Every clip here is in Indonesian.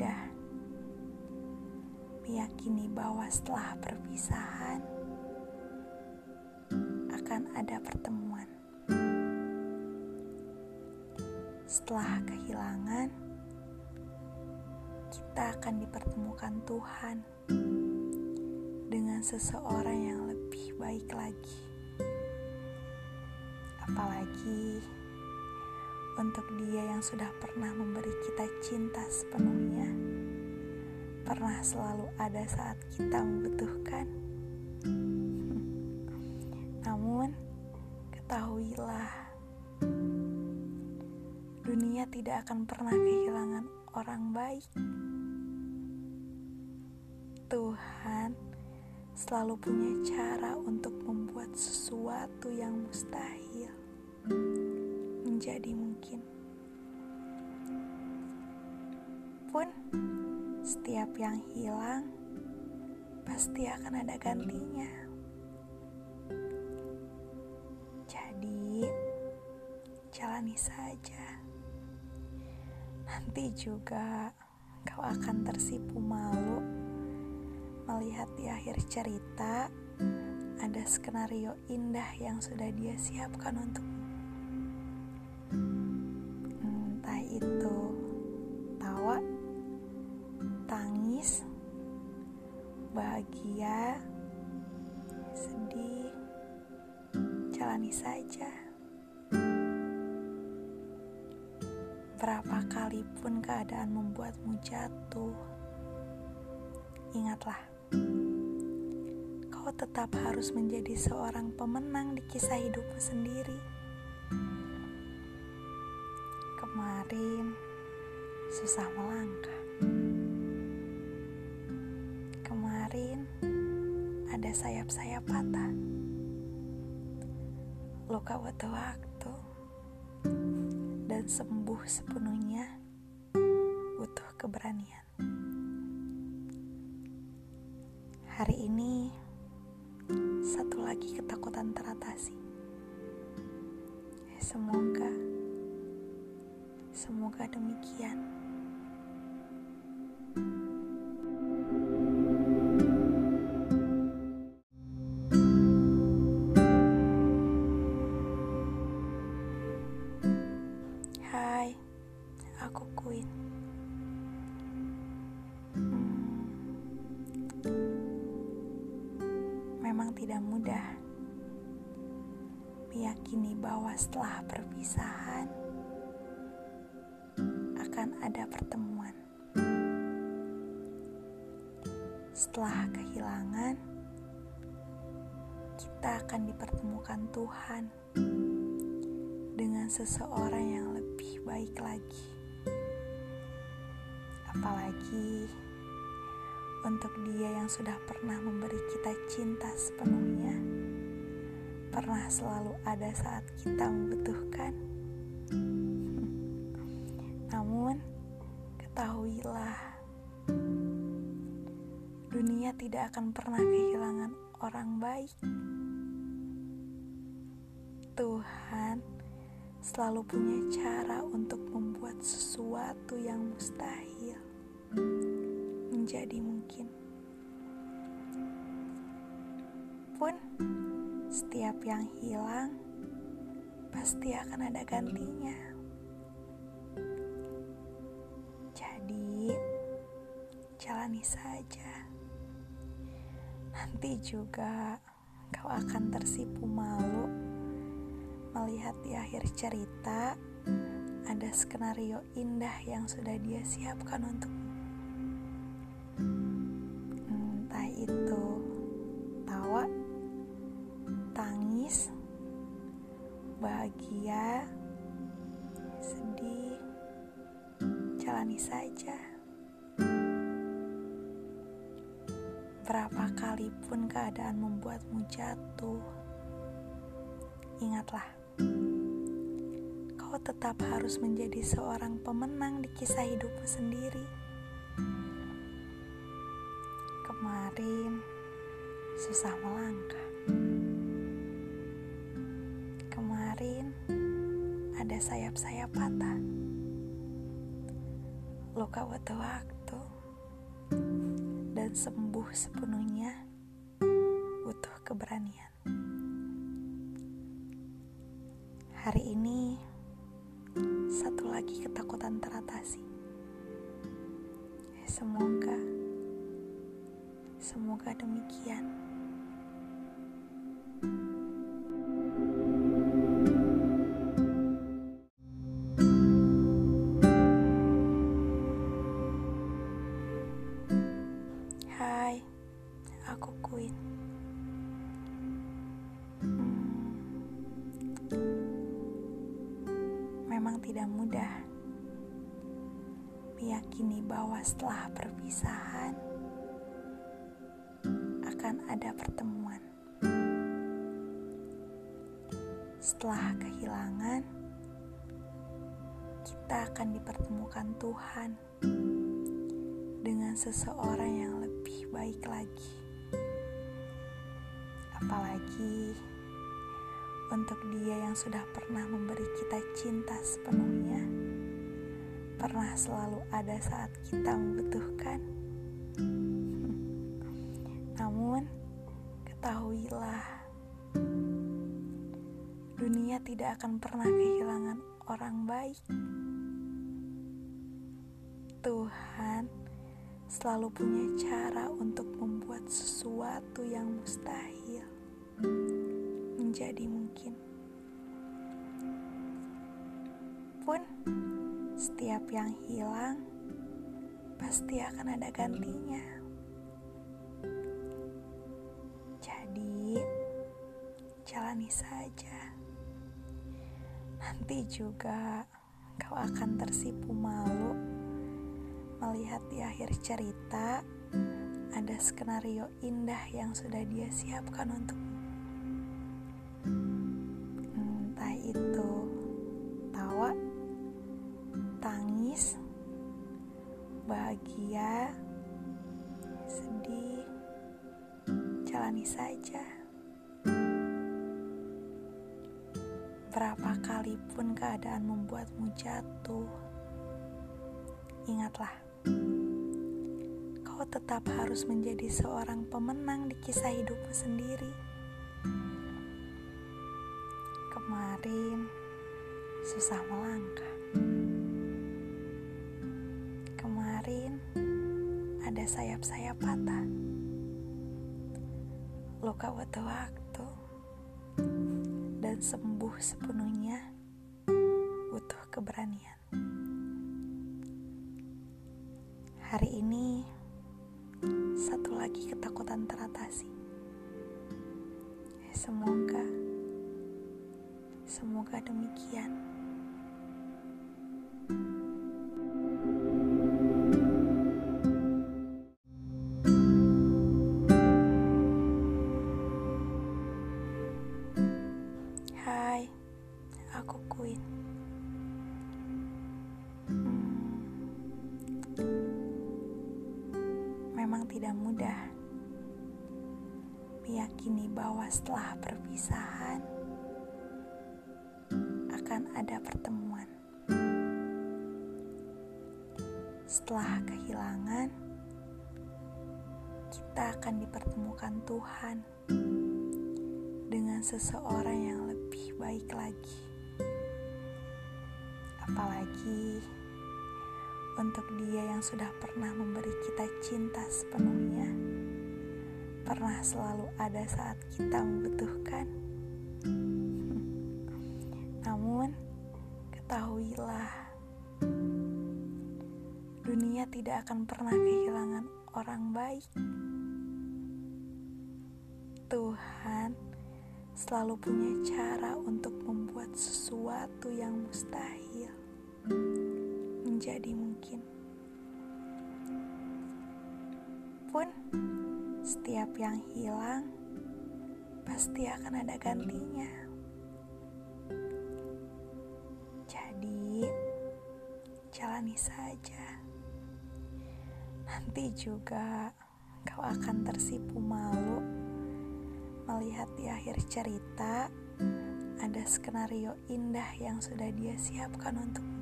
Mudah meyakini bahwa setelah perpisahan akan ada pertemuan. Setelah kehilangan, kita akan dipertemukan Tuhan dengan seseorang yang lebih baik lagi. Apalagi untuk dia yang sudah pernah memberi kita cinta sepenuhnya, pernah selalu ada saat kita membutuhkan. Namun, ketahuilah, dunia tidak akan pernah kehilangan orang baik. Tuhan selalu punya cara untuk membuat sesuatu yang mustahil menjadi mungkin. Pun setiap yang hilang pasti akan ada gantinya. Jadi, jalani saja. Nanti juga kau akan tersipu malu melihat di akhir cerita ada skenario indah yang sudah dia siapkan untukmu. Tangis, bahagia, sedih, jalani saja. Berapa kali pun keadaan membuatmu jatuh, ingatlah, kau tetap harus menjadi seorang pemenang di kisah hidupmu sendiri kemarin susah melangkah. Ada sayap-sayap patah. Luka butuh waktu dan sembuh sepenuhnya butuh keberanian. Hari ini satu lagi ketakutan teratasi. Semoga Semoga demikian. Hai, tidak mudah meyakini bahwa setelah perpisahan akan ada pertemuan. Setelah kehilangan, kita akan dipertemukan Tuhan dengan seseorang yang lebih baik lagi. Apalagi untuk dia yang sudah pernah memberi kita cinta sepenuhnya, pernah selalu ada saat kita membutuhkan. Namun, ketahuilah, dunia tidak akan pernah kehilangan orang baik. Tuhan selalu punya cara untuk membuat sesuatu yang mustahil menjadi mungkin. Pun, setiap yang hilang pasti akan ada gantinya. jalani saja. Nanti juga kau akan tersipu malu melihat di akhir cerita ada skenario indah yang sudah dia siapkan untukmu. Tangis, bahagia, sedih, jalani saja. Berapa kali pun keadaan membuatmu jatuh, ingatlah, kau tetap harus menjadi seorang pemenang di kisah hidupmu sendiri. Kemarin susah melangkah. Kemarin ada sayap-sayap patah. Luka butuh waktu dan sembuh sepenuhnya butuh keberanian. Hari ini satu lagi ketakutan teratasi. Semoga semoga demikian. Setelah perpisahan akan ada pertemuan. Setelah kehilangan, kita akan dipertemukan Tuhan dengan seseorang yang lebih baik lagi. Apalagi untuk dia yang sudah pernah memberi kita cinta sepenuhnya, pernah selalu ada saat kita membutuhkan. Namun, ketahuilah, dunia tidak akan pernah kehilangan orang baik. Tuhan selalu punya cara untuk membuat sesuatu yang mustahil menjadi mungkin. Pun, setiap yang hilang pasti akan ada gantinya. Jadi, jalani saja. Nanti juga kau akan tersipu malu melihat di akhir cerita ada skenario indah yang sudah dia siapkan untukmu. Tangis, bahagia, sedih, jalani saja. Berapa kali pun keadaan membuatmu jatuh, ingatlah, kau tetap harus menjadi seorang pemenang di kisah hidupmu sendiri. Kemarin susah melangkah. Ada sayap-sayap patah. Luka butuh waktu dan sembuh sepenuhnya butuh keberanian. Hari ini satu lagi ketakutan teratasi. Semoga semoga demikian. Bahwa setelah perpisahan akan ada pertemuan. Setelah kehilangan, kita akan dipertemukan Tuhan dengan seseorang yang lebih baik lagi. Apalagi untuk dia yang sudah pernah memberi kita cinta sepenuhnya, pernah selalu ada saat kita membutuhkan. Namun, ketahuilah, dunia tidak akan pernah kehilangan orang baik. Tuhan selalu punya cara untuk membuat sesuatu yang mustahil menjadi mungkin. Setiap yang hilang pasti akan ada gantinya. Jadi, jalani saja. Nanti juga kau akan tersipu malu melihat di akhir cerita ada skenario indah yang sudah dia siapkan untukmu.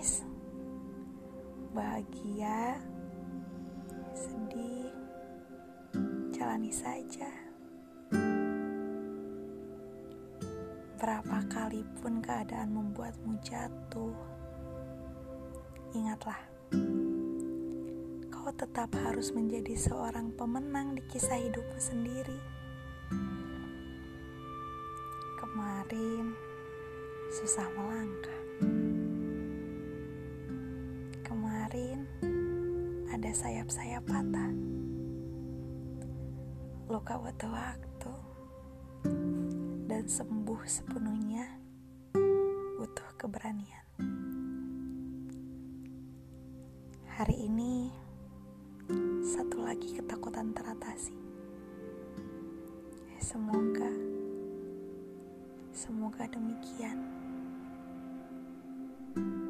menangis, bahagia, sedih, jalani saja. Berapa kali pun keadaan membuatmu jatuh, ingatlah, kau tetap harus menjadi seorang pemenang di kisah hidupmu sendiri. Kemarin susah melangkah. Ada sayap-sayap patah. Luka butuh waktu dan sembuh sepenuhnya butuh keberanian. Hari ini satu lagi ketakutan teratasi. Semoga semoga demikian. thank you